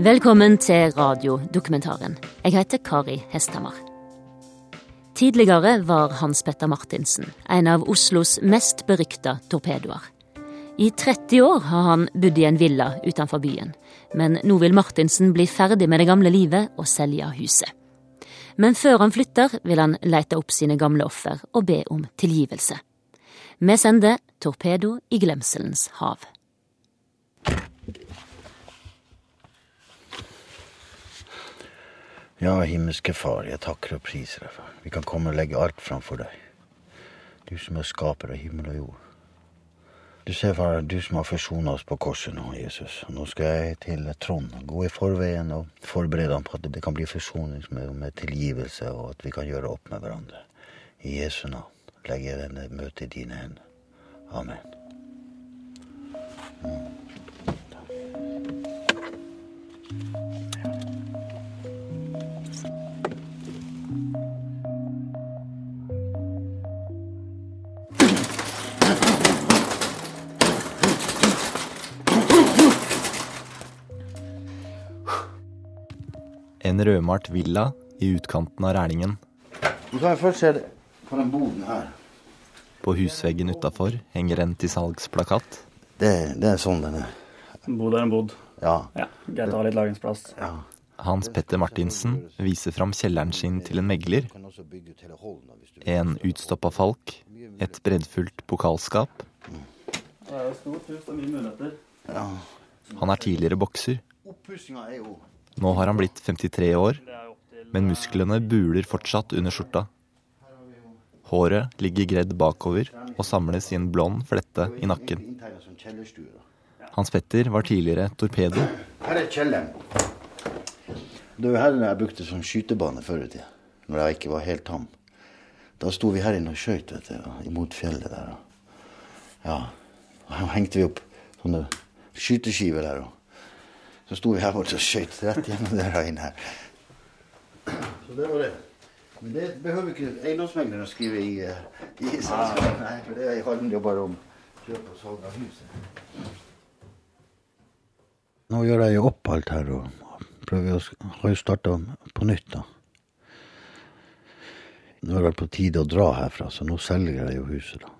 Velkommen til radiodokumentaren. Jeg heter Kari Hesthammer. Tidligere var Hans Petter Martinsen en av Oslos mest berykta torpedoer. I 30 år har han bodd i en villa utenfor byen, men nå vil Martinsen bli ferdig med det gamle livet og selge huset. Men før han flytter, vil han lete opp sine gamle offer og be om tilgivelse. Vi sender Torpedo i glemselens hav. Ja, himmelske Far, jeg takker og priser deg for vi kan komme og legge alt framfor deg. Du som er skaper av himmel og jord. Du ser, far, du som har forsona oss på korset nå, Jesus. Nå skal jeg til Trond. Gå i forveien og forberede ham på at det kan bli forsoning med, med tilgivelse, og at vi kan gjøre opp med hverandre. I Jesu navn legger jeg denne møtet i dine hender. Amen. Mm. En rødmalt villa i utkanten av Rælingen. Du kan først se det på den boden her. På husveggen utafor henger en til salgsplakat. Det, det er sånn den er. En bod er en bod. Ja. Ja, Greit å ha litt lagringsplass. ja. Hans Petter Martinsen viser fram kjelleren sin til en megler. En utstoppa falk, et breddfullt pokalskap. Det er jo stort hus, det er mye muligheter. Han er tidligere bokser. Nå har han blitt 53 år, men musklene buler fortsatt under skjorta. Håret ligger gredd bakover og samles i en blond flette i nakken. Hans Petter var tidligere torpedo. Her er kjelleren. Det var her jeg brukte som skytebane før i tida, når jeg ikke var helt tam. Da sto vi her inne og skøyt, imot fjellet der. Ja. Her hengte vi opp sånne skyteskiver der. og Så sto vi her borte og skøyt rett gjennom døra inn her. Så det var det. Men det behøver ikke eiendomsmegleren å skrive i, eh, i selskapet. Nei, for det handler jo bare om kjøp og salg av huset. Nå gjør jeg jo opp alt her og prøver å har jo starta på nytt, da. Nå er det på tide å dra herfra, så nå selger jeg jo huset, da.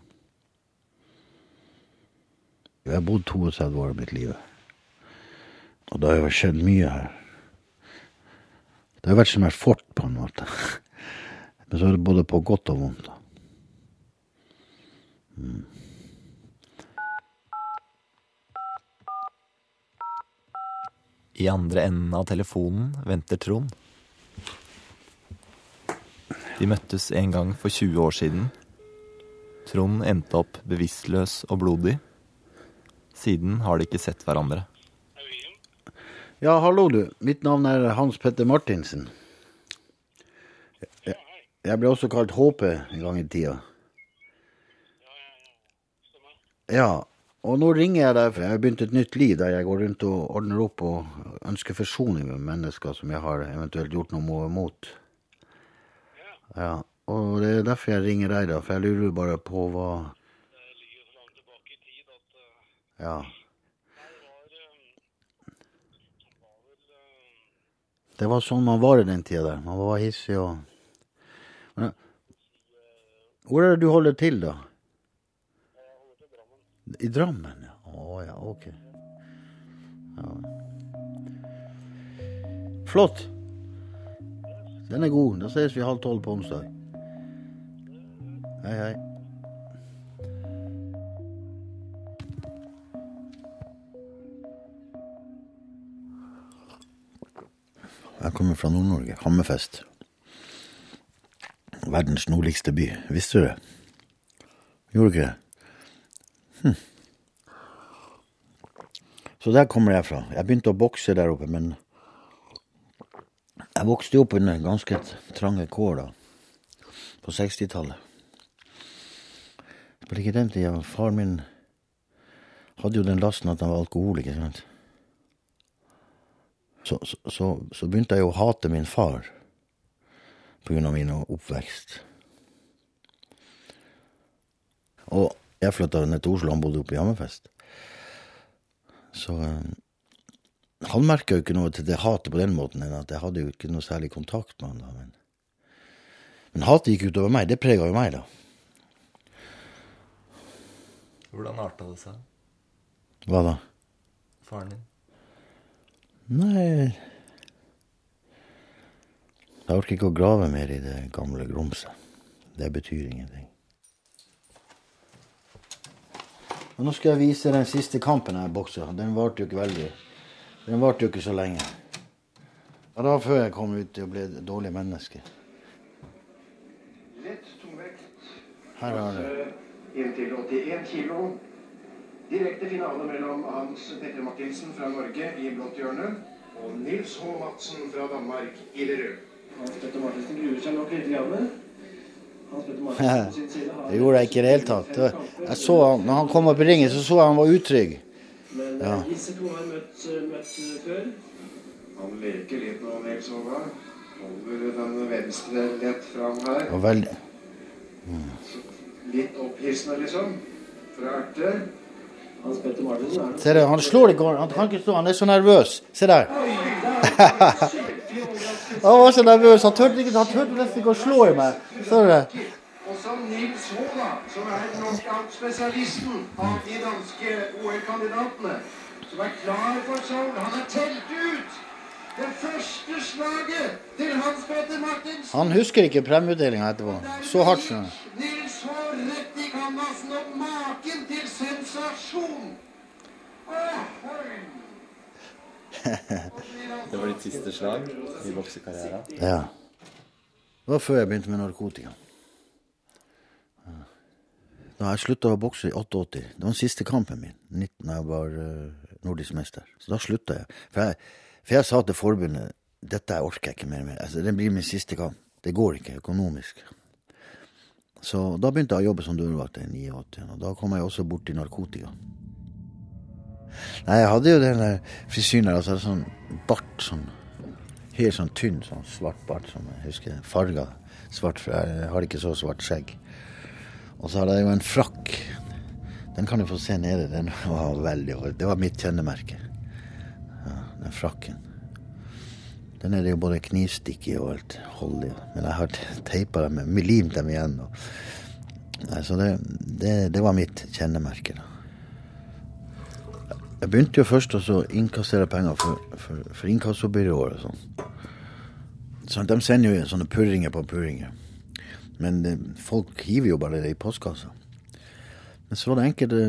Jeg har bodd 32 år av mitt liv. Og det har jo skjedd mye her. Det har vært som et fort, på en måte. Men så er det både på godt og vondt, Mm. I andre enden av telefonen venter Trond. De møttes en gang for 20 år siden. Trond endte opp bevisstløs og blodig. Siden har de ikke sett hverandre. Ja, hallo du. Mitt navn er Hans Petter Martinsen. Jeg, jeg ble også kalt HP en gang i tida. Ja, og nå ringer jeg deg, for jeg har begynt et nytt liv der jeg går rundt og ordner opp og ønsker forsoning med mennesker som jeg har eventuelt gjort noe mot. Ja, og det er derfor jeg ringer deg, da, for jeg lurer bare på hva Ja. Det var sånn man var i den tida der. Man var hissig og Men, Hvor er det du holder til, da? I Drammen, ja. Å ja, ok. Ja. Flott. Den er god. Da ses vi halv tolv på onsdag. Hei, hei. Jeg kommer fra Nord-Norge. Hammerfest. Verdens nordligste by. Visste du det? Gjorde du ikke det? Hm. Så der kommer jeg fra. Jeg begynte å bokse der oppe, men jeg vokste jo opp under ganske trange kår da, på 60-tallet. På ikke den tida, far min hadde jo den lasten at han var alkoholiker, sant. Så, så, så, begynte jeg å hate min far på grunn av min oppvekst. Og jeg flytta ned til Oslo, han bodde oppe i Hammerfest. Så eh, han merka jo ikke noe til det hatet på den måten, at jeg hadde jo ikke noe særlig kontakt med han da. Men, men hatet gikk utover meg. Det prega jo meg, da. Hvordan arta det seg? Hva da? Faren din? Nei Jeg orker ikke å grave mer i det gamle grumset. Det betyr ingenting. Og nå skal jeg vise den siste kampen jeg boksa. Den varte jo ikke veldig Den varte jo ikke så lenge. Det var før jeg kom ut å bli et dårlig menneske. Her har du. Inntil 81 kilo. Direkte finale mellom Hans Petter Martinsen fra Norge i blått hjørne og Nils H. Madsen fra Danmark i det røde. Hans Petter Martinsen gruer seg nok litt. Grann. Det gjorde jeg ikke i det hele tatt. Jeg så han, når han kom opp i ringen, så så jeg han var utrygg. Men Ja. eh, disse to har møtt, møtt eh, før. Han leker litt nå, Nils Håga. Holder den venstre lett fram her. Og veldig Litt opphissende, liksom. Fra erter. Hans Petter Martinsen er Se der, han slår ikke, han kan ikke stå, han er så nervøs. Se der. Han var så nervøs, han turte nesten ikke å slå i meg. Så du det? Og så Nils H, som er knockout-spesialisten av de danske OL-kandidatene. Som er klar for salg. Han er telt ut! Det første slaget til Hans Petter Martinsen. Han husker ikke premieutdelinga etterpå. Så hardt som han. Nils H rett i kanvasen, og maken til sensasjon! Åh. Det var ditt siste slag i boksekarrieren. Ja. Det var før jeg begynte med narkotika. Da jeg slutta å bokse i 88. Det var den siste kampen min, 19 da jeg var eh, nordisk mester. Så da slutta jeg. For, jeg. For jeg sa til forbundet dette orker jeg ikke mer med. Altså, det blir min siste kamp. Det går ikke økonomisk. Så da begynte jeg å jobbe som dørvakt i 89, og da kom jeg også borti narkotika. Nei, jeg hadde jo den der frisyren der, altså sånn bart, sånn helt sånn tynn, sånn svart bart som jeg husker. Farga svart, for jeg har ikke så svart skjegg. Og så hadde jeg jo en frakk. Den kan du få se nede. Den var veldig Det var mitt kjennemerke. Den frakken. Den er det jo både knivstikk i og alt hold i. Men jeg har teipa dem, med- limt dem igjen. Og, nei, så det, det, det var mitt kjennemerke. da. Jeg begynte jo først å innkassere penger for, for, for inkassobyråer og sånn. Så de sender jo sånne purringer på purringer. Men det, folk hiver jo bare det i postkassa. Men så var det enkelte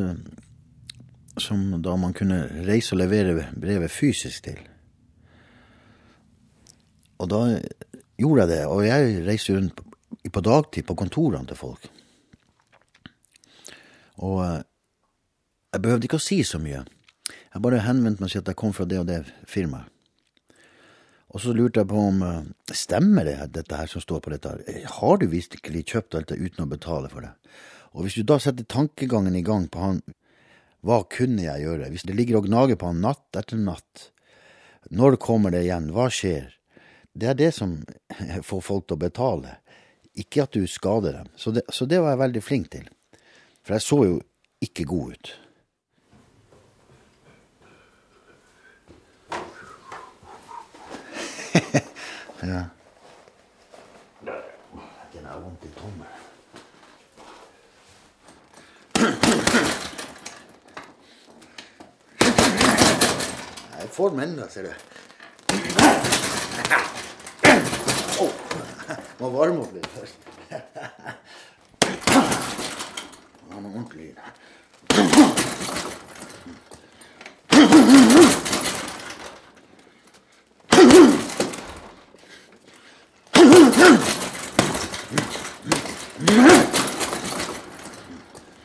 som da man kunne reise og levere brevet fysisk til. Og da gjorde jeg det, og jeg reiste rundt på, dagtid på kontorene til folk. Og eh, jeg behøvde ikke å si så mye. Jeg bare henvendte meg sa at jeg kom fra det og det firmaet. Og så lurte jeg på om eh, stemmer det dette her som står på dette? her? Har du virkelig kjøpt alt det uten å betale for det? Og hvis du da setter tankegangen i gang på han, hva kunne jeg gjøre? Hvis det ligger og gnager på han natt etter natt, når kommer det igjen? Hva skjer? Det er det som får folk til å betale, ikke at du skader dem. Så det, så det var jeg veldig flink til. For jeg så jo ikke god ut. ja. Den har vondt i tommelen. Jeg får den ennå, ser du. Oh. Må varme opp litt først. Han noe ordentlig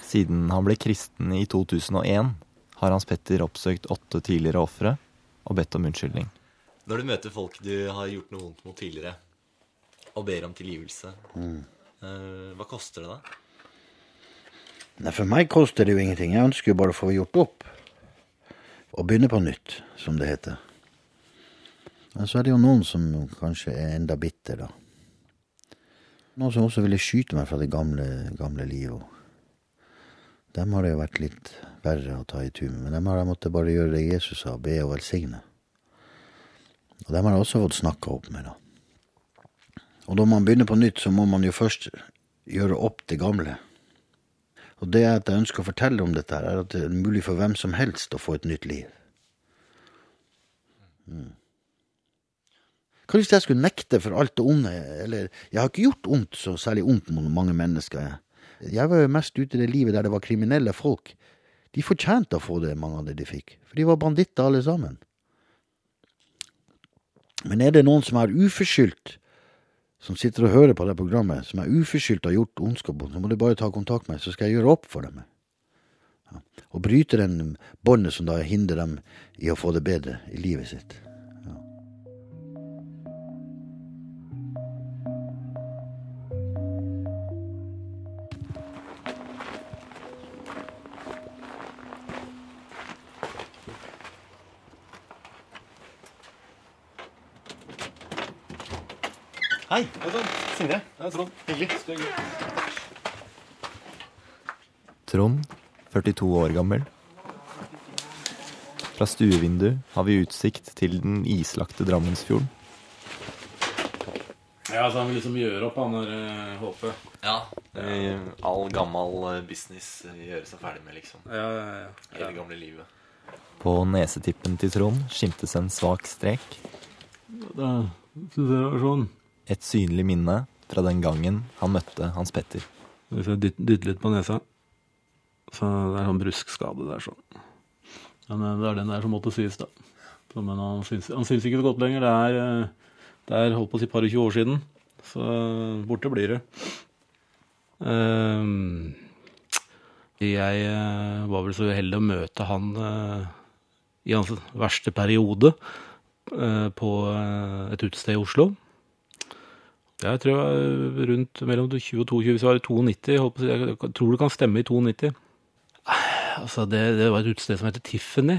Siden han ble kristen i 2001, har Hans Petter oppsøkt åtte tidligere ofre og bedt om unnskyldning. Når du møter folk du har gjort noe vondt mot tidligere, og ber om tilgivelse, mm. hva koster det da? Nei, For meg koster det jo ingenting. Jeg ønsker jo bare å få gjort opp. Og begynne på nytt, som det heter. Men så er det jo noen som kanskje er enda bitter, da. Noen som også ville skyte meg fra det gamle, gamle livet. Dem har det jo vært litt verre å ta i tur med. Men dem har jeg måttet bare gjøre det Jesus sa, be og velsigne. Og dem har jeg også fått snakka opp med, da. Og når man begynner på nytt, så må man jo først gjøre opp det gamle. Og det at jeg ønsker å fortelle om dette, er at det er mulig for hvem som helst å få et nytt liv. Mm. Hva hvis jeg skulle nekte for alt det onde? Eller, jeg har ikke gjort ondt, så særlig ondt mot mange mennesker. Jeg var jo mest ute i det livet der det var kriminelle folk. De fortjente å få det, mange av det de fikk. For de var banditter alle sammen. Men er det noen som er uforskyldt, som sitter og hører på det programmet, som er uforskyldt har gjort ondskap, så må du bare ta kontakt med meg, så skal jeg gjøre opp for dem. Ja. Og bryte den båndet som da hindrer dem i å få det bedre i livet sitt. Hei. Sindre. Hei, Trond. Hyggelig. Trond, 42 år gammel. Fra stuevindu har vi utsikt til den islagte Drammensfjorden. Ja, så han vil liksom gjøre opp, han der HP. Ja. All gammel eh, business eh, gjøre seg ferdig med, liksom. Ja, ja, ja. Hele det gamle livet. På nesetippen til Trond skimtes en svak strek. Da syns jeg det var sånn. Et synlig minne fra den gangen han møtte Hans Petter. Hvis jeg dytter litt på nesa, så det er sånn bruskskade der, sånn. Men eh, det er den der som måtte sies, da. Men han syns, han syns ikke det godt lenger. Det er, eh, det er holdt på å si par og tjue år siden. Så borte blir det. Jeg var vel så uheldig å møte han i hans verste periode på et utested i Oslo. Jeg tror jeg var rundt mellom 20 og 22, hvis det var i 92. Jeg, jeg tror det kan stemme i 92. Altså, det, det var et utested som heter Tiffany.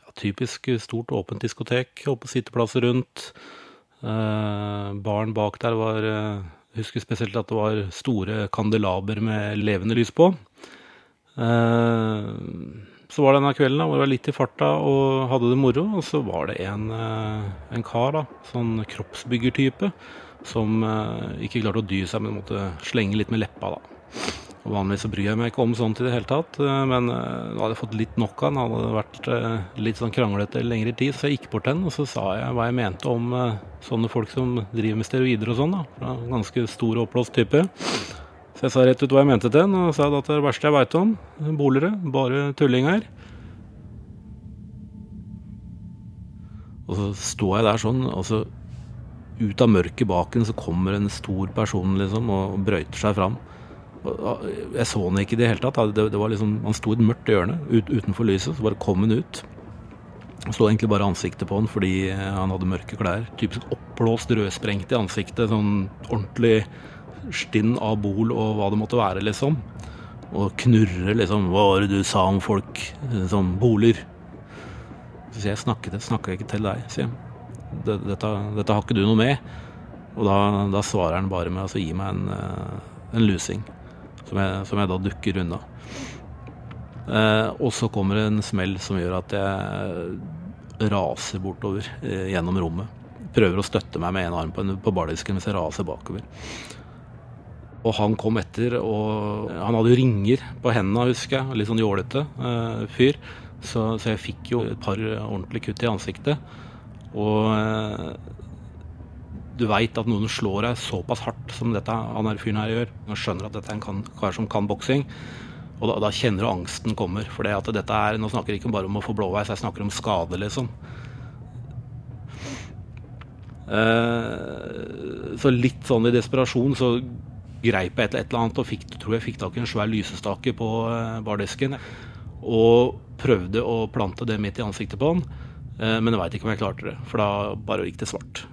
Ja, typisk stort, åpent diskotek. Holdt på sitteplasser rundt. Eh, baren bak der var Jeg husker spesielt at det var store kandelaber med levende lys på. Eh, så var det denne kvelden da, hvor jeg var litt i farta og hadde det moro. Og så var det en, en kar, da, sånn kroppsbyggertype som eh, ikke klarte å dy seg, men måtte slenge litt med leppa, da. Og Vanligvis bryr jeg meg ikke om sånt i det hele tatt, eh, men eh, nå hadde jeg fått litt nok av den. Hadde vært litt sånn kranglete lengre tid, så jeg gikk bort til den og så sa jeg hva jeg mente om sånne folk som driver med steroider og sånn. da, fra Ganske stor og oppblåst type. Så jeg sa rett ut hva jeg mente til den, og sa at det er det verste jeg veit om. Bolere. Bare tullinger. Og så står jeg der sånn, og så ut av mørket bak henne så kommer en stor person liksom og brøyter seg fram. Jeg så henne ikke i det hele tatt. Det, det var liksom, Han sto i et mørkt hjørne ut, utenfor lyset, så bare kom han ut. Det sto egentlig bare ansiktet på han fordi han hadde mørke klær. Typisk oppblåst, rødsprengt i ansiktet. Sånn ordentlig stinn av bol og hva det måtte være, liksom. Og knurrer liksom. Hva var det du sa om folk? som boler. Så sier jeg snakket, snakket ikke til deg, sier jeg dette, dette, har ikke du noe med. Og da, da svarer han bare med å gi meg en, eh, en lusing, som jeg, som jeg, da dukker unna. Eh, og så kommer det en smell som gjør at jeg raser bortover eh, gjennom rommet. Prøver å støtte meg med en arm på, på bardisken mens jeg raser bakover. Og han kom etter, og han hadde jo ringer på hendene, husker jeg. Litt sånn jålete eh, fyr. Så, så, jeg fikk jo et par ordentlige kutt i ansiktet. Og eh, du veit at noen slår deg såpass hardt som dette han her fyren her gjør. Og skjønner at dette er en kar som kan boksing. Og da, da, kjenner du angsten kommer. For det at dette er, nå snakker jeg ikke bare om å få blåveis, jeg snakker om skade, liksom. Eh, så litt sånn i desperasjon så greip jeg et, et eller annet og fikk, tror jeg fikk tak i en svær lysestake på eh, bardisken. Og prøvde å plante det midt i ansiktet på han. Eh, men jeg veit ikke om jeg klarte det, for da bare gikk det svart.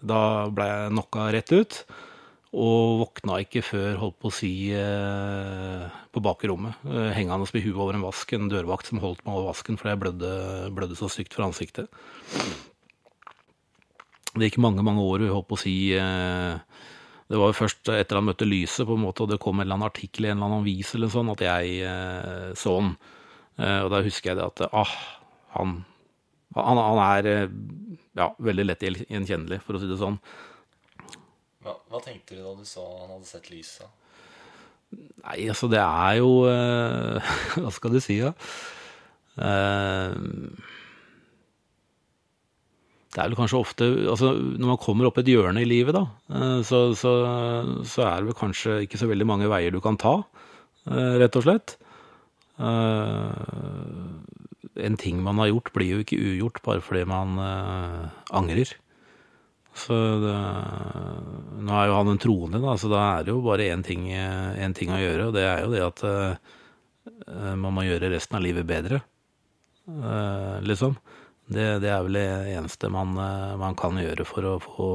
Da ble jeg knocka rett ut, og våkna ikke før, holdt på å si, eh, på bakrommet. Eh, hengende med huet over en vask, en dørvakt som holdt meg over vasken fordi jeg blødde, blødde så stygt fra ansiktet. Det gikk mange, mange år, holdt på å si det var jo først etter han møtte lyset, på en måte, og det kom en eller annen artikkel i en eller annen avis eller sånn, at jeg så han. Eh, og da husker jeg det at ah, han Han, han er eh, ja, veldig lett gjenkjennelig, for å si det sånn. Hva, hva tenkte du da du så han hadde sett lyset? Nei, altså det er jo eh, Hva skal du si, da? Eh, det er vel kanskje ofte altså Når man kommer opp et hjørne i livet, da, eh, så, så, så, er det vel kanskje ikke så veldig mange veier du kan ta, eh, rett og slett. Eh, en ting man har gjort, blir jo ikke ugjort bare fordi man angrer. Så det, nå er jo han en troende, da, så da er det jo bare én ting, ting, å gjøre, og det er jo det at man må gjøre resten av livet bedre, liksom. Det, det, er vel det eneste man, eh, man, kan gjøre for å få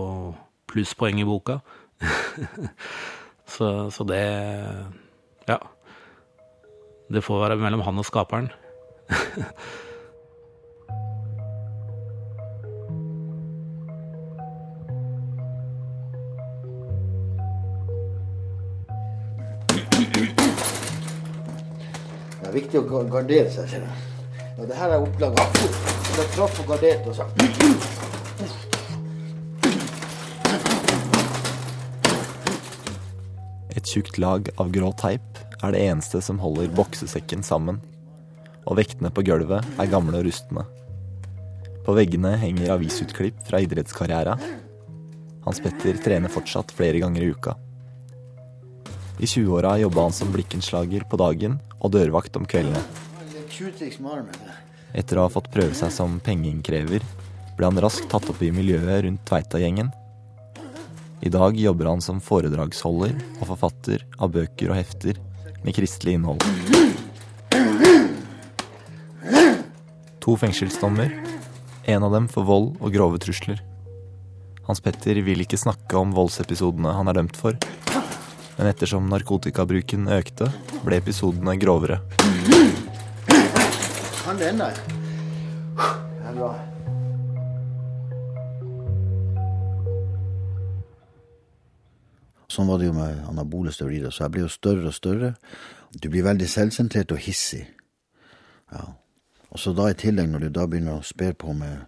plusspoeng i boka. så, så, det. Det får være mellom han og skaperen. Det er viktig å gardere seg. Ja, det her er opplaga det traff og garderte og sa Et tjukt lag av grå teip er det eneste som holder boksesekken sammen. Og vektene på gulvet er gamle og rustne. På veggene henger avisutklipp fra idrettskarriera. Hans Petter trener fortsatt flere ganger i uka. I 20-åra jobba han som blikkenslager på dagen og dørvakt om kveldene. Etter å ha fått prøve seg som pengeinnkrever, ble han raskt tatt opp i miljøet rundt Tveita-gjengen. I dag jobber han som foredragsholder og forfatter av bøker og hefter med kristelig innhold. To fengselsdommer, en av dem for vold og grove trusler. Hans Petter vil ikke snakke om voldsepisodene han er dømt for. Men ettersom narkotikabruken økte, ble episodene grovere kan den der. Det er bra. Sånn var det jo med anabole steroider. Så jeg ble jo større og større. Du blir veldig selvsentrert og hissig. Ja. Og så da i tillegg, når du da begynner å spe på med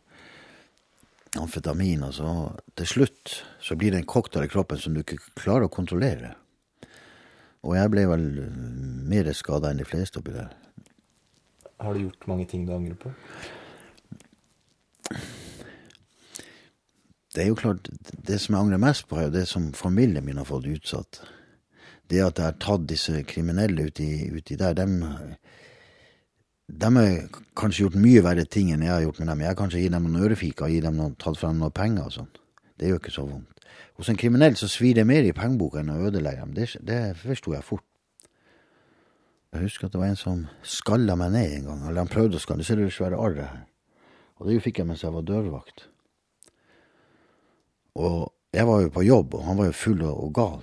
amfetamin, altså Til slutt så blir det en cocktail i kroppen som du ikke klarer å kontrollere. Og jeg ble vel mer skada enn de fleste oppi der. Har du gjort mange ting du angrer på? Det er jo klart, det som jeg angrer mest på, er jo det som familien min har fått utsatt. Det at jeg har tatt disse kriminelle uti, uti der, de har kanskje gjort mye verre ting enn jeg har gjort med dem. Jeg har kanskje gitt dem noen ørefiker, gitt dem noen, tatt frem noen penger og sånn. Det gjør ikke så vondt. Hos en kriminell så svir det mer i pengeboka enn å ødelegge dem. Det, det forsto jeg fort. Jeg husker at det var en som skalla meg ned en gang. Eller han prøvde å skalle. Du ser det svære arret her. Og det fikk jeg mens jeg var dørvakt. Og jeg var jo på jobb, og han var jo full og, gal.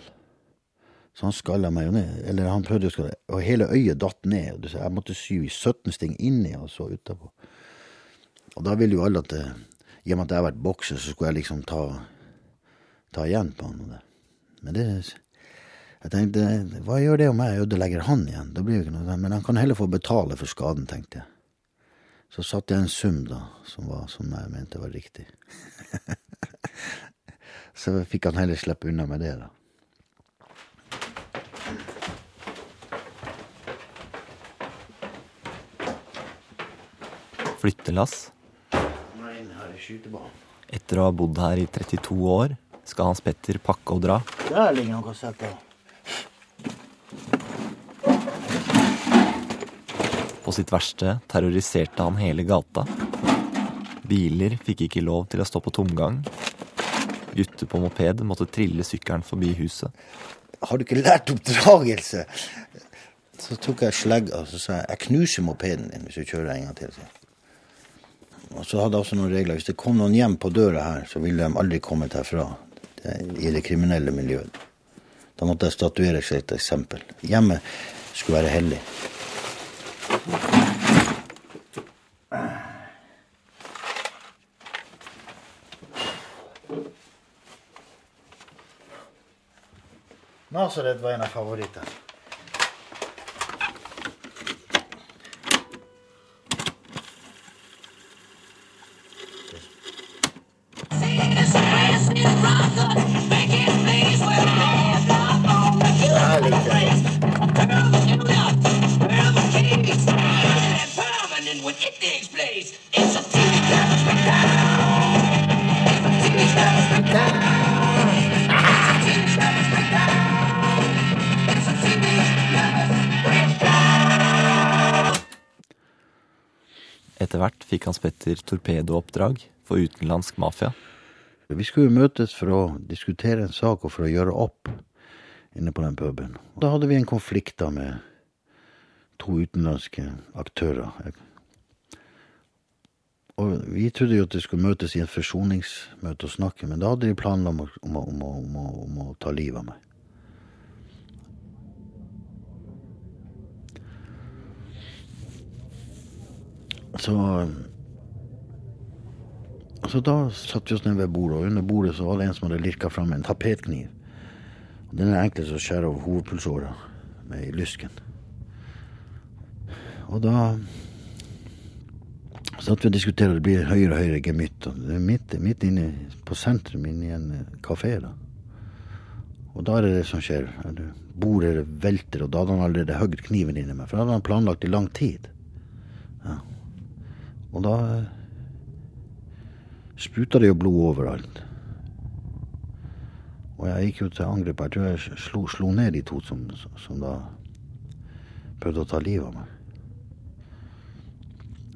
Så han skalla meg jo ned. Eller han prøvde å skalle, og hele øyet datt ned. Og jeg måtte sy 17 sting inni og så utapå. Og da ville jo alle at det, i og med at jeg har vært bokser, så skulle jeg liksom ta, ta igjen på han. Men det jeg tenkte, hva gjør det om jeg ødelegger han igjen? Det blir jo ikke noe, Men han kan heller få betale for skaden, tenkte jeg. Så satte jeg en sum, da, som, var, som jeg mente var riktig. så fikk han heller slippe unna med det, da. Flyttelass. Etter å ha bodd her i 32 år skal Hans Petter pakke og dra. Der ligger noen kassetter. På sitt verste terroriserte han hele gata. Biler fikk ikke lov til å stå på tomgang. Gutter på moped måtte trille sykkelen forbi huset. Har du ikke lært oppdragelse? Så tok jeg slegga og så sa jeg, jeg knuser mopeden din hvis du kjører en gang til. Og så hadde jeg også noen regler. Hvis det kom noen hjem på døra her, så ville de aldri kommet herfra i det kriminelle miljøet. Da måtte jeg statuere seg et eksempel. Hjemmet skulle være hellig. Nosored dva je na favorita. Av hvert fikk Hans Petter torpedooppdrag for utenlandsk mafia. Vi skulle møtes for å diskutere en sak og for å gjøre opp inne på den puben. Da hadde vi en konflikt da med to utenlandske aktører. Og vi trodde jo at de skulle møtes i et forsoningsmøte og snakke, men da hadde de planer om, om, om, om å ta livet av meg. Så Så da satte vi oss ned ved bordet, og under bordet så var det en som hadde lirka fram en tapetkniv. Og Den er enklest å skjære over hovedpulsåra med i lysken. Og da satt vi og diskuterte, det blir høyere og høyere gemytt. Og det er midt, midt inne på sentrum, inne i en kafé. da. Og da er det det som skjer. Bordet velter, og da hadde han allerede hogd kniven inni meg. For da hadde han planlagt i lang tid. Ja. Og da spruta det jo blod overalt. Og jeg gikk jo til angrep. Jeg tror jeg slo, slo ned de to som, som, da prøvde å ta livet av meg.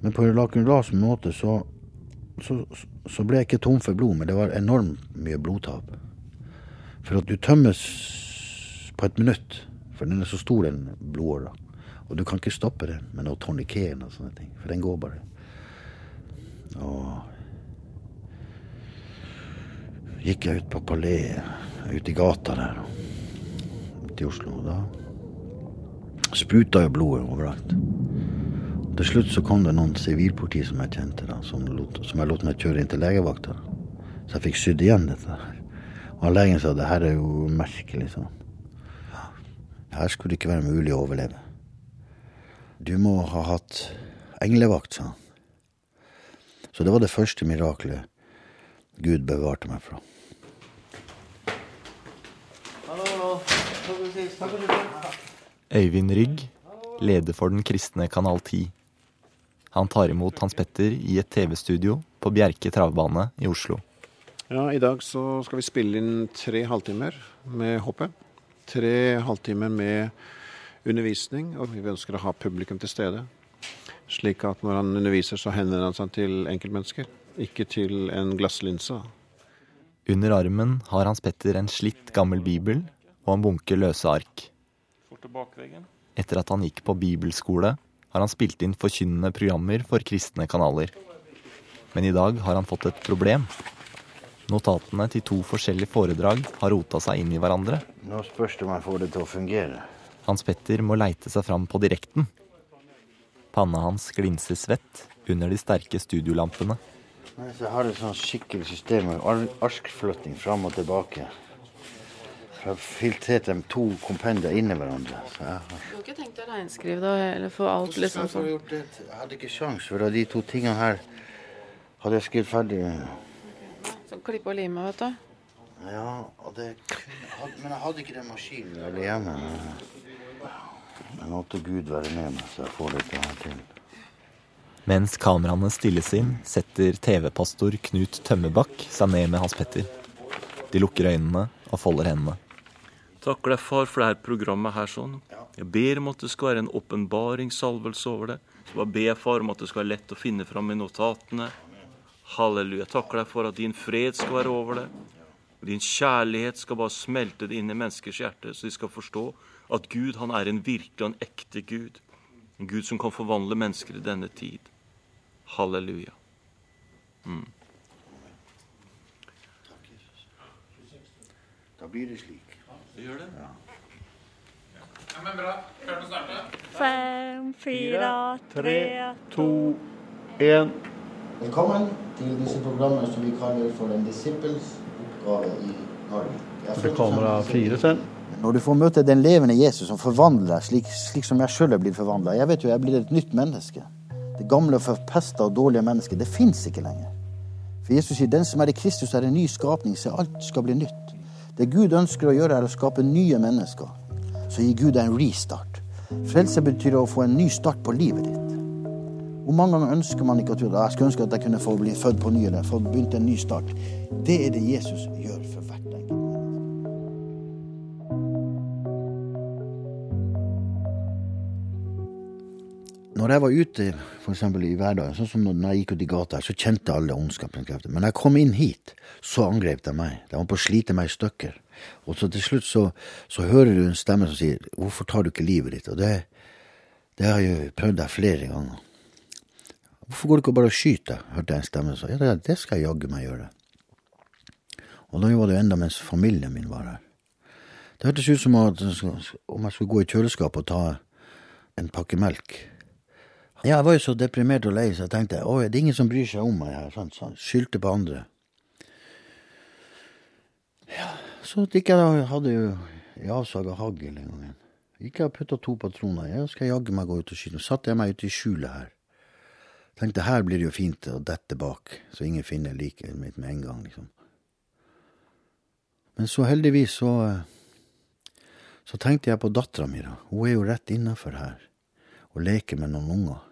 Men på lakunlas måte så, så, så, ble jeg ikke tom for blod, men det var enormt mye blodtap. For at du tømmes på et minutt, for den er så stor, den blodåra. Og du kan ikke stoppe den med noe toniken og sånne ting, for den går bare. Og gikk jeg ut på Palais, ute i gata der, ute i Oslo. Da spruta jo blodet overalt. Til slutt så kom det noen sivilpoliti som jeg kjente, da, som, lot, som jeg lot meg kjøre inn til legevakta. Så jeg fikk sydd igjen dette. Og legen sa det her er jo merkelig, sånn. Her skulle det ikke være mulig å overleve. Du må ha hatt englevakt, sa han. Så det var det første miraklet Gud bevarte meg fra. Øyvind Rygg, leder for den kristne Kanal 10. Han tar imot Hans Petter i et TV-studio på Bjerke travbane i Oslo. Ja, I dag så skal vi spille inn tre halvtimer med hoppet. Tre halvtimer med undervisning, og vi ønsker å ha publikum til stede. Slik at når han underviser, så henvender han seg til enkeltmennesker, ikke til en glasslinse. Under armen har Hans Petter en slitt gammel bibel og en bunke løse ark. Etter at han gikk på bibelskole, har han spilt inn forkynnende programmer for kristne kanaler. Men i dag har han fått et problem. Notatene til to forskjellige foredrag har rota seg inn i hverandre. Nå spørs det om jeg får det til å fungere. Hans Petter må leite seg fram på direkten. Panna hans glinser svett under de sterke studiolampene. Jeg har et sånn skikkelig system med arkflytting fram og tilbake. Jeg har filtrert dem to kompendier inni hverandre. Så jeg har... Du har ikke tenkt å reinskrive det, eller få alt liksom sånn? Jeg hadde ikke sjans, for de to tingene her hadde jeg skrevet ferdig. Så klippe og lime, vet du. Ja, det, men jeg hadde ikke den maskinen der hjemme. Men måtte Gud være med meg, så jeg får dette her til. Mens kameraene stilles inn, setter TV-pastor Knut Tømmebakk seg ned med Hans Petter. De lukker øynene og folder hendene. Takker deg, far, for dette programmet her sånn. Jeg ber om at det skal være en åpenbaringssalvelse over det. Så bare ber jeg, far, om at det skal være lett å finne fram i notatene. Halleluja. Jeg takker deg for at din fred skal være over det. Din kjærlighet skal bare smelte det inn i menneskers hjerte, så de skal forstå at Gud han er en virkelig og en ekte Gud. En Gud som kan forvandle mennesker i denne tid. Halleluja. Mm. Da blir det slik. Det gjør det. Ja. Ja, men bra. Før du starte? Fem, fire, tre, to, én. Velkommen til disse programmene som vi kaller for en disippels oppgave i Norge. Det kommer av fire sen. Når du får møte den levende Jesus som forvandler deg, slik, slik, som jeg sjøl er blitt forvandla Jeg vet jo, jeg blir et nytt menneske. Det gamle, forpesta og dårlige mennesket, det fins ikke lenger. For Jesus sier den som er i Kristus, er en ny skapning, så alt skal bli nytt. Det Gud ønsker å gjøre, er å skape nye mennesker. Så gir Gud deg en restart. Frelse betyr å få en ny start på livet ditt. Hvor mange ganger ønsker man ikke at jeg skulle ønske at jeg kunne få bli født på ny eller få begynt en ny start? Det er det Jesus gjør for når jeg var ute eksempel i hverdagen, sånn som når jeg gikk ut i gata, så kjente alle ondskapens krefter. Men når jeg kom inn hit, så angrep de meg. De var på å slite meg i stykker. Og så til slutt så, så hører du en stemme som sier 'Hvorfor tar du ikke livet ditt?' Og det, det har jeg prøvd deg flere ganger. 'Hvorfor går du ikke bare og skyter?' hørte jeg en stemme som sa. 'Ja, det skal jeg jaggu meg gjøre'. Og da var det jo enda mens familien min var her. Det hørtes ut som at om jeg skulle gå i kjøleskapet og ta en pakke melk. Ja, jeg var jo så deprimert og lei, så jeg tenkte å, det er ingen som bryr seg om meg her. Sånn, sånn. Skyldte på andre. Ja, så gikk jeg da, hadde jo i avsaga hagl en gang. Gikk jeg og putta to patroner. Ja, skal jeg jaggu meg gå ut og skyte. Så satte jeg meg ute i skjulet her. Tenkte her blir det jo fint å dette bak, så ingen finner liket mitt med en gang, liksom. Men så heldigvis så Så tenkte jeg på dattera mi, da. Hun er jo rett innafor her og leker med noen unger.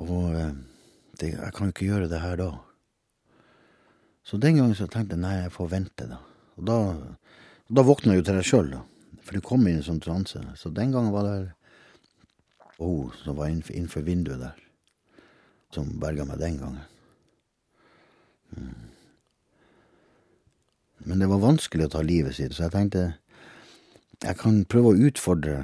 Og det, jeg kan jo ikke gjøre det her da. Så den gangen så tenkte jeg nei, jeg får vente, da. Og da, da våkna jeg jo til deg sjøl, da. For du kom inn i en sånn transe. Så den gangen var det hun som var innenfor, innenfor vinduet der, som berga meg den gangen. Mm. Men det var vanskelig å ta livet sitt, så jeg tenkte jeg kan prøve å utfordre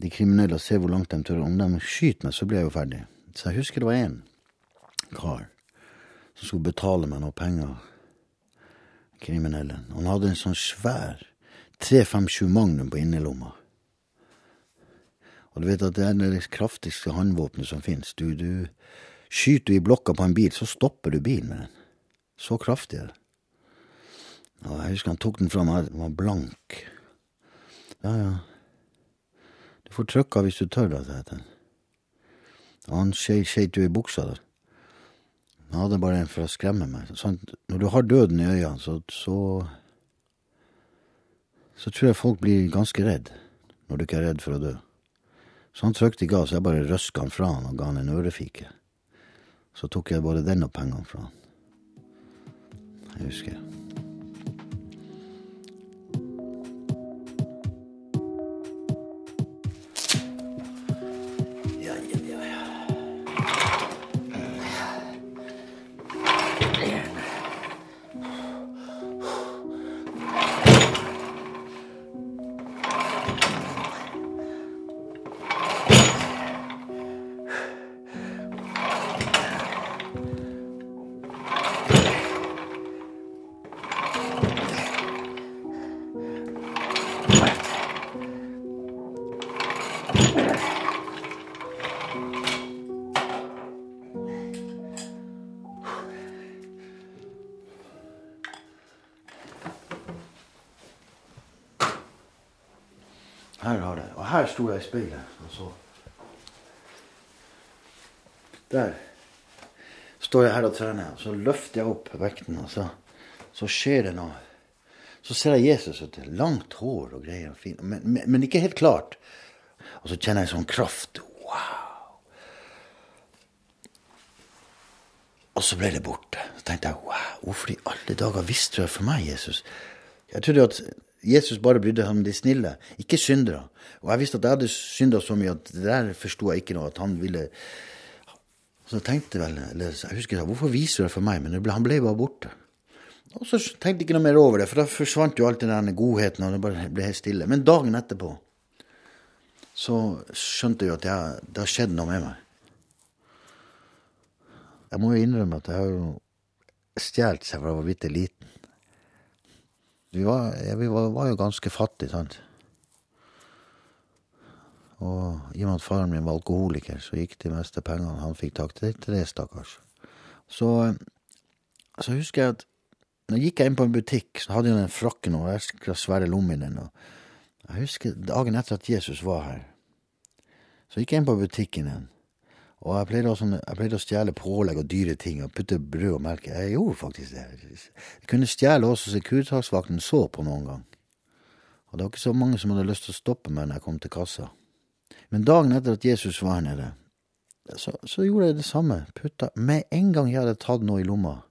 de kriminelle og se hvor langt de tør. Om de skyter meg, så blir jeg jo ferdig. Så jeg husker det var én kar som skulle betale meg noe penger, Kriminellen. Han hadde en sånn svær 357 Magnum på innerlomma. Og du vet at det er det kraftigste håndvåpenet som finnes. Du, du skyter du i blokka på en bil, så stopper du bilen med den. Så kraftig er det. Og jeg husker han tok den fra meg, den var blank. Ja, ja. Du får trykka hvis du tør, da, jeg han. Og han skeit jo i buksa der. Han hadde bare en for å skremme meg. Sånn, når du har døden i øynene, så, så Så tror jeg folk blir ganske redd når du ikke er redd for å dø. Så han trykte i gass, jeg bare røska han fra han og ga han en ørefike. Så tok jeg både den og pengene fra han. Jeg husker. Her har jeg. Og her sto jeg i speilet og så. Der står jeg her og trener, og så løfter jeg opp vekten, og så, så skjer det noe. Så ser jeg Jesus Ut, Langt hår og greier. Fin, men, men, men ikke helt klart. Og så kjenner jeg sånn kraft. Wow! Og så ble det borte. Så tenkte jeg wow, hvorfor i alle dager visste du det for meg, Jesus? Jeg trodde at Jesus bare brydde seg om de snille, ikke syndere. Og jeg visste at jeg hadde synda så mye at det der forsto jeg ikke noe, at han ville Så jeg tenkte vel, eller jeg husker jeg sa, hvorfor viser du det for meg? Men ble, han ble bare borte. Og så tenkte jeg ikke noe mer over det, for da forsvant jo alt den godheten, og det bare ble helt stille. Men dagen etterpå så skjønte jeg at jeg, det har skjedd noe med meg. Jeg må jo innrømme at jeg har jo stjålet seg fra jeg var bitte liten. Vi var, ja, vi var, var jo ganske fattige, sant. Og i og med at faren min var alkoholiker, så gikk de meste pengene han fikk tak til, til det, stakkars. Så, så husker jeg at jeg gikk jeg inn på en butikk, så hadde jeg den frakken og ekstra svære lommen i den. Og jeg husker dagen etter at Jesus var her, så gikk jeg inn på butikken igjen. Og jeg pleide, også, jeg pleide å stjele pålegg og dyre ting og putte brød og melk. Jeg gjorde faktisk det. Jeg kunne stjele også så kurtaksvakten så på noen gang. Og det var ikke så mange som hadde lyst til å stoppe meg når jeg kom til kassa. Men dagen etter at Jesus var her nede, så, så gjorde jeg det samme. Putta Med en gang jeg hadde tatt noe i lomma,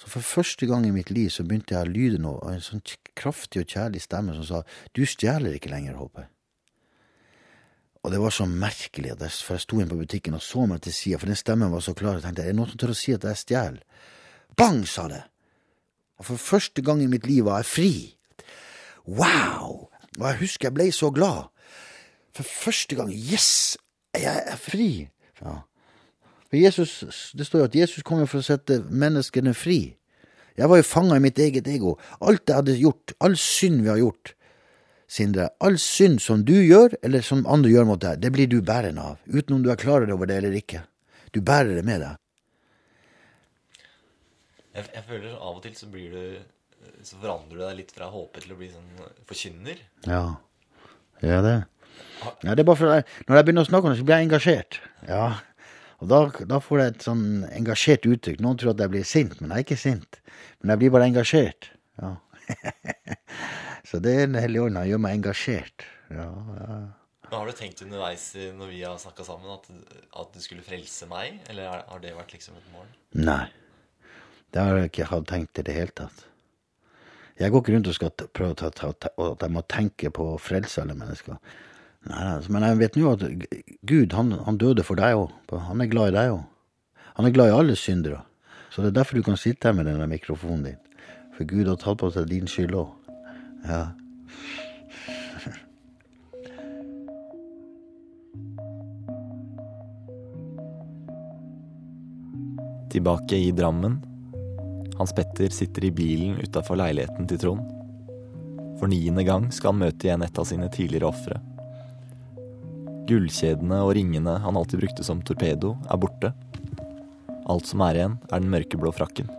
så for første gang i mitt liv så begynte jeg å lyde noe av en sånn kraftig og kjærlig stemme som sa du stjeler ikke lenger, håper jeg. Og det var så merkelig, jeg, for jeg sto inn på butikken og så meg til sida, for den stemmen var så klar, og tenkte er det noen som tør å si at jeg stjeler? Bang, sa det! Og for første gang i mitt liv var jeg fri. Wow! Og jeg husker jeg ble så glad. For første gang. Yes! Jeg er fri! Ja. Jesus, det står jo at Jesus kommer for å sette menneskene fri. Jeg var jo fanga i mitt eget ego. Alt jeg hadde gjort, all synd vi har gjort, Sindre, all synd som du gjør, eller som andre gjør mot deg, det blir du bærende av, uten om du er klar over det eller ikke. Du bærer det med deg. Jeg, jeg føler av og til så blir du Så forandrer du deg litt fra håpe til å bli sånn forkynner. Ja, gjør det. Ja, det er bare for jeg, Når jeg begynner å snakke om det, så blir jeg engasjert. Ja, og da, da får jeg et sånn engasjert uttrykk. Noen tror at jeg blir sint, men jeg er ikke sint. Men jeg blir bare engasjert. Ja. så det Den hellige ånd. Gjør meg engasjert. Ja, ja. Men Har du tenkt underveis når vi har snakka sammen, at, at du skulle frelse meg? Eller har- det vært liksom et mål? Nei. Det har jeg ikke tenkt i det hele tatt. Jeg går ikke rundt og skal prøve ta, ta, ta, at jeg må tenke på å frelse alle mennesker. Nei, nei, altså, Men jeg vet nå at Gud, han, han døde for deg òg. Han er glad i deg òg. Han er glad i alle syndere. Så det er derfor du kan sitte her med denne mikrofonen din. For Gud har tatt på seg din skyld òg. Ja. Tilbake i Drammen. Hans Petter sitter i bilen utafor leiligheten til Trond. For niende gang skal han møte igjen et av sine tidligere ofre. Gullkjedene og ringene han alltid brukte som torpedo, er borte. Alt som er igjen, er den mørkeblå frakken.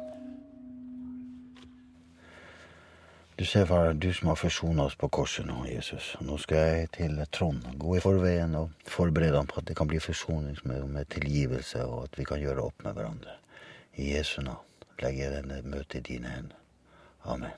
Du ser, far, du som har forsona oss på korset nå, Jesus. Nå skal jeg til Trond. Gå i forveien og forberede ham på at det kan bli forsoning med, med tilgivelse, og at vi kan gjøre opp med hverandre. I Jesu navn legger jeg denne møtet i dine hender. Amen.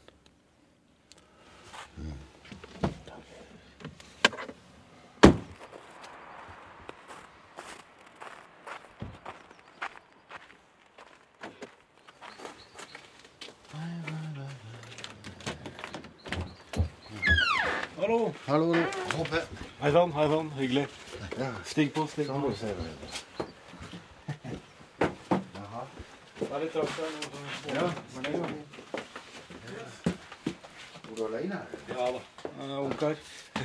Hallo. Hallo. Hei sann, hei sann. Hyggelig. Ja. Stig på, stig Sånn, på. det. Jaha. Det er litt trakt her. Ja, men det er jo Bor du alene? Ja da. Ungkar.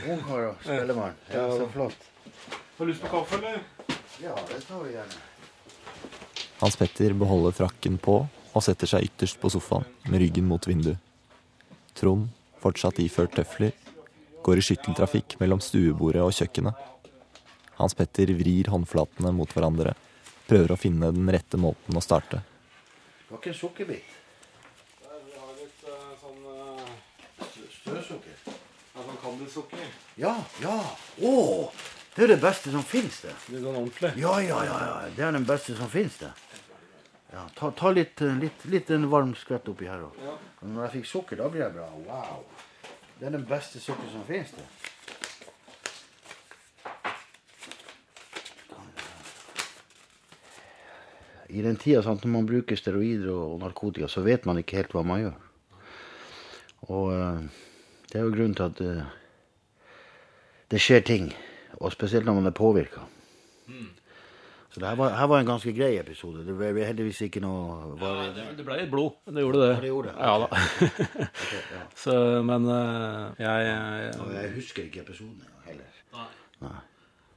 Ungkar og spellemann. Ja, Ja, så flott. Har du lyst på kaffe, eller? Ja, det tar vi gjerne. Hans Petter beholder frakken på og setter seg ytterst på sofaen med ryggen mot vinduet. Trond, fortsatt iført tøfler, går i skytteltrafikk mellom stuebordet og kjøkkenet. Hans Petter vrir håndflatene mot hverandre, prøver å finne den rette måten å starte. Du har ikke en sukkerbit? Vi har litt sånn støvsukker. ja, sånn kandelsukker? Ja, ja. Å! Det er det beste som fins, det. Det er sånn ordentlig. Ja, ja, ja. ja. Det er den beste som fins, det. Ja, ta, ta litt, eh, litt, litt en varm skvett oppi her òg. Ja. Når jeg fikk sukker, da blir jeg bra. Wow. Det er den beste sukker som fins, det. I den tida sant, når man bruker steroider og narkotika, så vet man ikke helt hva man gjør. Og eh, det er jo grunnen til at eh, det skjer ting. Og spesielt når man er påvirka. Så det her var, her var en ganske grei episode. Det ble heldigvis ikke noe var, Det, det ble litt blod. Det gjorde det. Ja, det gjorde det. Ja da. ja. Så, men eh, jeg, Og jeg husker ikke episoden heller. Nei.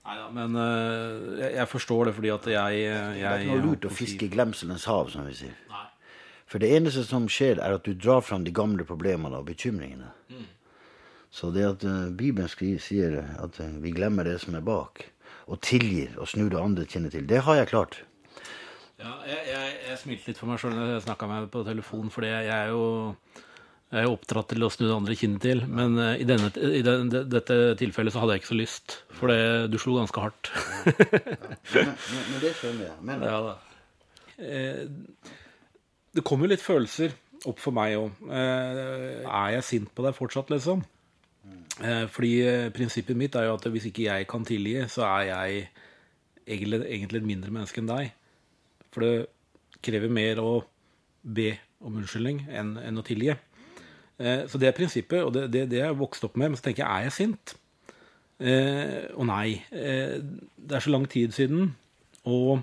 Nei da, men uh, jeg, jeg forstår det fordi at jeg, Det er ikke noe lurt å fiske i glemselens hav, som vi sier. Nei. For det eneste som skjer, er at du drar fram de gamle problemene og bekymringene. Så det at uh, Bibelen sier at uh, vi glemmer det som er bak, og tilgir og snur det andre kinnet til, det har jeg klart. Ja, jeg, jeg, jeg smilte litt for meg sjøl da jeg snakka med deg på telefon, fordi jeg, jeg er jo jeg er oppdratt til å snu det andre kinnet til. Men uh, i, denne, i den, det- dette tilfellet så hadde jeg ikke så lyst, for det, du slo ganske hardt. Men, men, men det skjønner jeg. Men Ja da. Eh, det kommer jo litt følelser opp for meg òg. Eh, er jeg sint på deg fortsatt, liksom? Eh, fordi eh, prinsippet mitt er jo at hvis ikke jeg kan tilgi, så er jeg egentlig, et mindre menneske enn deg. For det krever mer å be om unnskyldning enn, enn å tilgi. Eh, så det er prinsippet, og det, det, det jeg vokst opp med. Men så tenker jeg, er jeg sint? Eh, og nei. Det er så lang tid siden. Og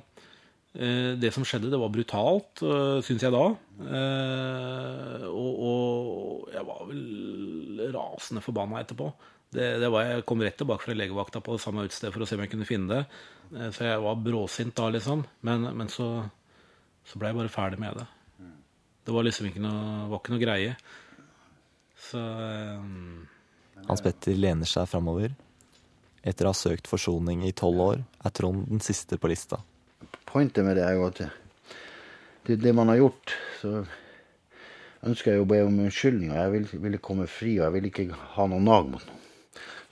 det som skjedde, det var brutalt, uh, syns jeg da. Eh, og, og, jeg var vel rasende forbanna etterpå. Det, det var, jeg kom rett tilbake fra legevakta på det samme utstedet for å se om jeg kunne finne det. Eh, så jeg var bråsint da, liksom. Men, men så, så ble jeg bare ferdig med det. Det var liksom ikke noe, var ikke noe greie. Så um... Hans Petter lener seg framover. Etter å ha søkt forsoning i tolv år, er Trond den siste på lista. Pointet med det er jo at det, det man har gjort, så ønsker jeg å be om unnskyldning. Og jeg vil, ville komme fri, og jeg ville ikke ha noe nag mot noen.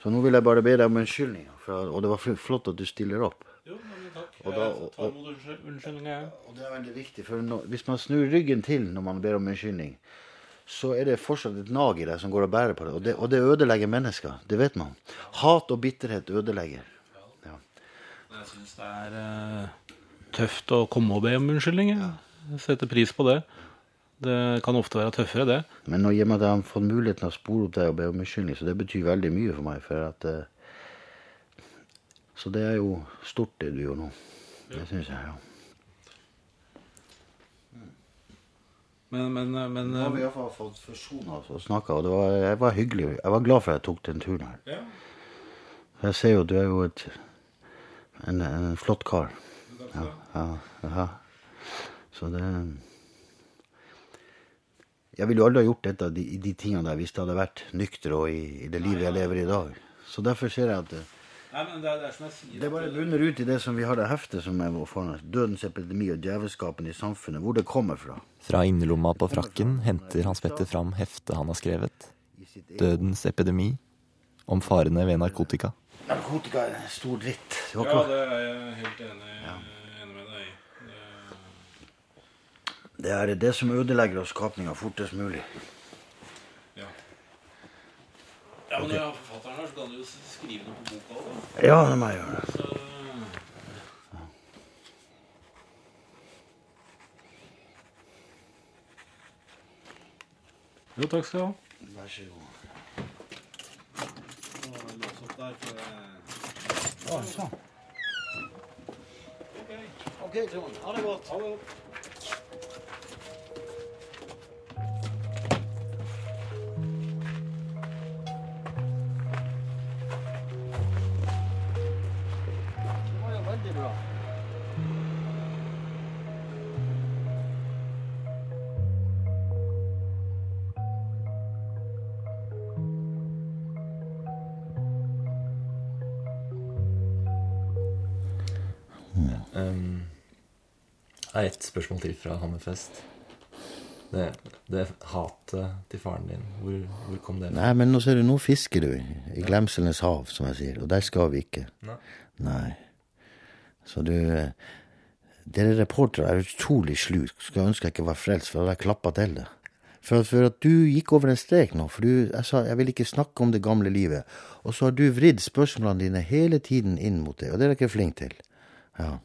Så nå vil jeg bare be deg om unnskyldning. Og det var flott at du stiller opp. Jo, men takk. Og, da, unnskyldning, jeg. Og det er veldig viktig, for når, hvis man snur ryggen til når man ber om unnskyldning, så er det fortsatt et nag i deg som går og bærer på det. Og, det. og det ødelegger mennesker. Det vet man. Hat og bitterhet ødelegger. Ja. Jeg syns det er uh, tøft å komme og be om unnskyldning. Jeg setter pris på det. Det kan ofte være tøffere, det. Men nå gir meg at jeg har fått muligheten å spore opp deg og be om unnskyldning, så det betyr veldig mye for meg. for at... Uh, så det er jo stort, det du gjør nå. Det syns jeg, ja. Men, men, men Nå har vi iallfall fått forsona oss og snakka, og det var, jeg var hyggelig. Jeg var glad for at jeg tok den turen her. Ja. Jeg ser jo du er jo et, en, en flott kar. Ja, ja, ja. Så det Jeg ville jo aldri ha gjort dette, de, de tingene der, hvis det hadde vært nykter og i, i det livet jeg lever i i dag. Så derfor ser jeg at Nei, men det er, det er som jeg sier Det bare bunner ut i det som vi har det heftet som er foran oss. Dødens epidemi og djevelskapen i samfunnet. Hvor det kommer fra. Fra innerlomma på frakken henter Hans Petter fram heftet han har skrevet. 'Dødens epidemi'. Om farene ved narkotika. Narkotika er en stor dritt. Ja, det er jeg helt enig, i. med deg i. Det er det som ødelegger oss skapninga fortest mulig. Ja. Ja, men når jeg har forfatteren her, så kan du jo skrive noe på boka òg. Ja, det må jeg gjøre. Så... Jo, takk skal du ha. Vær så god. Lås opp der, for jeg... Ja, sånn. OK, Trond. Ha det godt. Ha det godt. Jeg har ett spørsmål til fra Hammerfest. Det, det hatet til faren din, hvor, hvor kom det fra? Nei, men nå ser du, nå fisker du i glemselenes hav, som jeg sier, og der skal vi ikke. Nei. Nei. Så du eh, Dere reportere er utrolig slu. Skulle ønske jeg ikke var frelst, for da hadde jeg klappa til det. For, for at du gikk over en strek nå, for du, jeg sa jeg vil ikke snakke om det gamle livet. Og så har du vridd spørsmålene dine hele tiden inn mot det, og det er dere ikke flink til. Ja.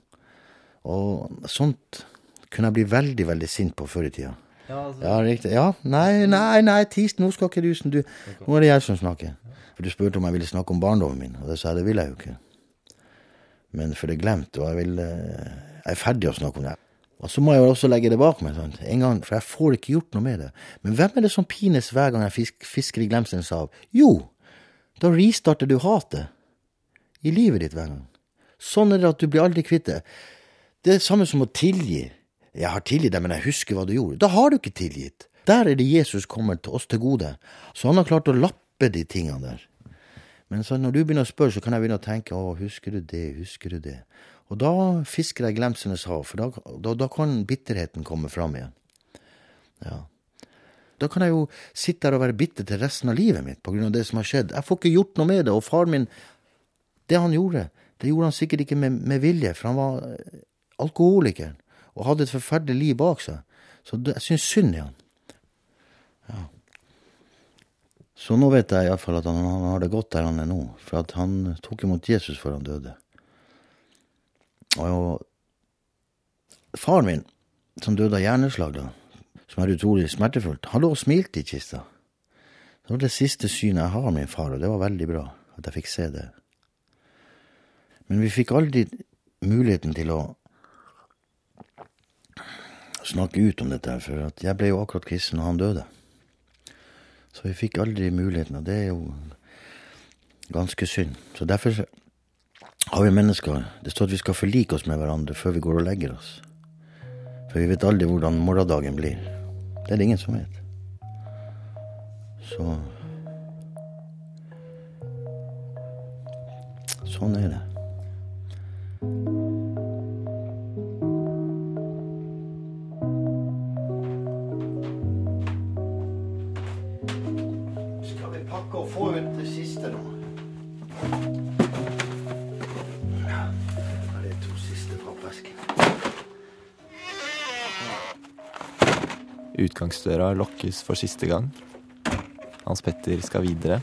Og sånt kunne jeg bli veldig, veldig sint på før i tida. Ja, altså, Ja, riktig. Ja, nei, nei, nei, tis, nå skal ikke du snu. Nå er det jeg som snakker. For du spurte om jeg ville snakke om barndommen min, og det sa jeg det vil jeg jo ikke. Men for det er glemt, og jeg vil eh, Jeg er ferdig å snakke om det. Og så må jeg jo også legge det bak meg, sant? en gang, for jeg får ikke gjort noe med det. Men hvem er det som pines hver gang jeg fisk, fisker i glemselens hav? Jo, da restarter du hatet i livet ditt hver gang. Sånn er det at du blir aldri kvitt det. Det er det samme som å tilgi. Jeg har tilgitt deg, men jeg husker hva du gjorde. Da har du ikke tilgitt. Der er det Jesus kommer til oss til gode. Så han har klart å lappe de tingene der. Men når du begynner å spørre, så kan jeg begynne å tenke å, husker du det, husker du det? Og da fisker jeg glemsenes hav, for da, da, da kan bitterheten komme fram igjen. Ja. Da kan jeg jo sitte her og være bitter til resten av livet mitt på grunn av det som har skjedd. Jeg får ikke gjort noe med det, og far min, det han gjorde, det gjorde han sikkert ikke med, med vilje, for han var eh, alkoholiker og hadde et forferdelig liv bak seg. Så jeg syns synd i han. Ja. Så nå vet jeg iallfall at han, han har det godt der han er nå, for at han tok imot Jesus før han døde. Og faren min, som døde av hjerneslag da, som er utrolig smertefullt, han lå og smilte i kista. Det var det siste synet jeg har av min far, og det var veldig bra at jeg fikk se det. Men vi fikk aldri muligheten til å snakke ut om dette, for jeg ble jo akkurat kristen og han døde. Så vi fikk aldri muligheten, og det er jo ganske synd. Så derfor har vi mennesker Det står at vi skal forlike oss med hverandre før vi går og legger oss. For vi vet aldri hvordan morgendagen blir. Det er det ingen som vet. Så Sånn er det. Utgangsdøra lokkes for siste gang. Hans Petter skal videre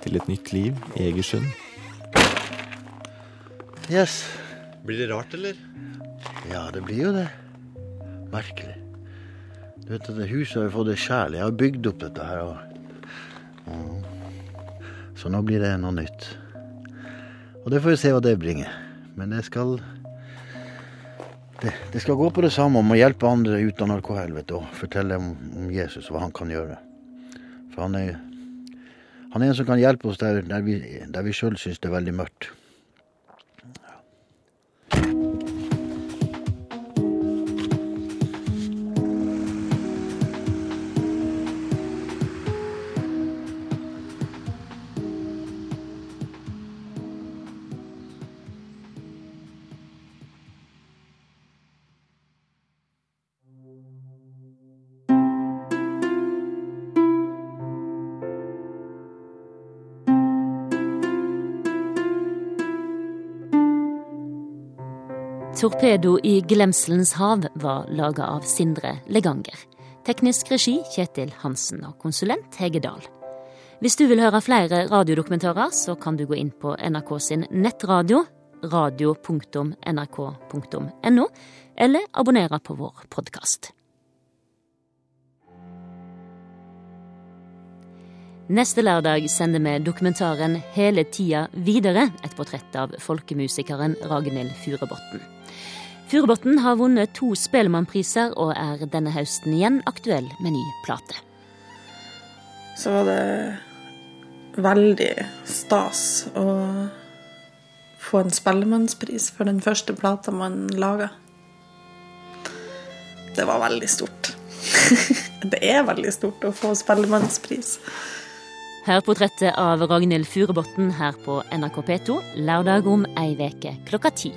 til et nytt liv i Egersund. Yes. Blir det rart, eller? Ja, det blir jo det. Merkelig. Du vet, dette huset har jo fått det sjel. Jeg har bygd opp dette her. Og... Mm. Så nå blir det noe nytt. Og det får vi se hva det bringer. Men det skal det, det skal gå på det samme om å hjelpe andre ut av narkohelvete og fortelle om, om Jesus hva han kan gjøre. For han er, han er en som kan hjelpe oss der, der vi, der vi sjøl syns det er veldig mørkt. Torpedo i Glemselens hav var laga av Sindre Leganger. Teknisk regi Kjetil Hansen og konsulent Hege Dahl. Hvis du vil høre flere radiodokumentarer, så kan du gå inn på NRK sin nettradio, radio.nrk.no, eller abonnere på vår podkast. Neste lørdag sender vi dokumentaren Hele tida videre, et portrett av folkemusikeren Ragnhild Furubotn. Furubotn har vunnet to Spellemannpriser og er denne høsten igjen aktuell med ny plate. Så var det veldig stas å få en Spellemannspris for den første plata man laga. Det var veldig stort. det er veldig stort å få Spellemannspris. Hør portrettet av Ragnhild Furubotn her på NRK P2 lørdag om ei veke klokka ti.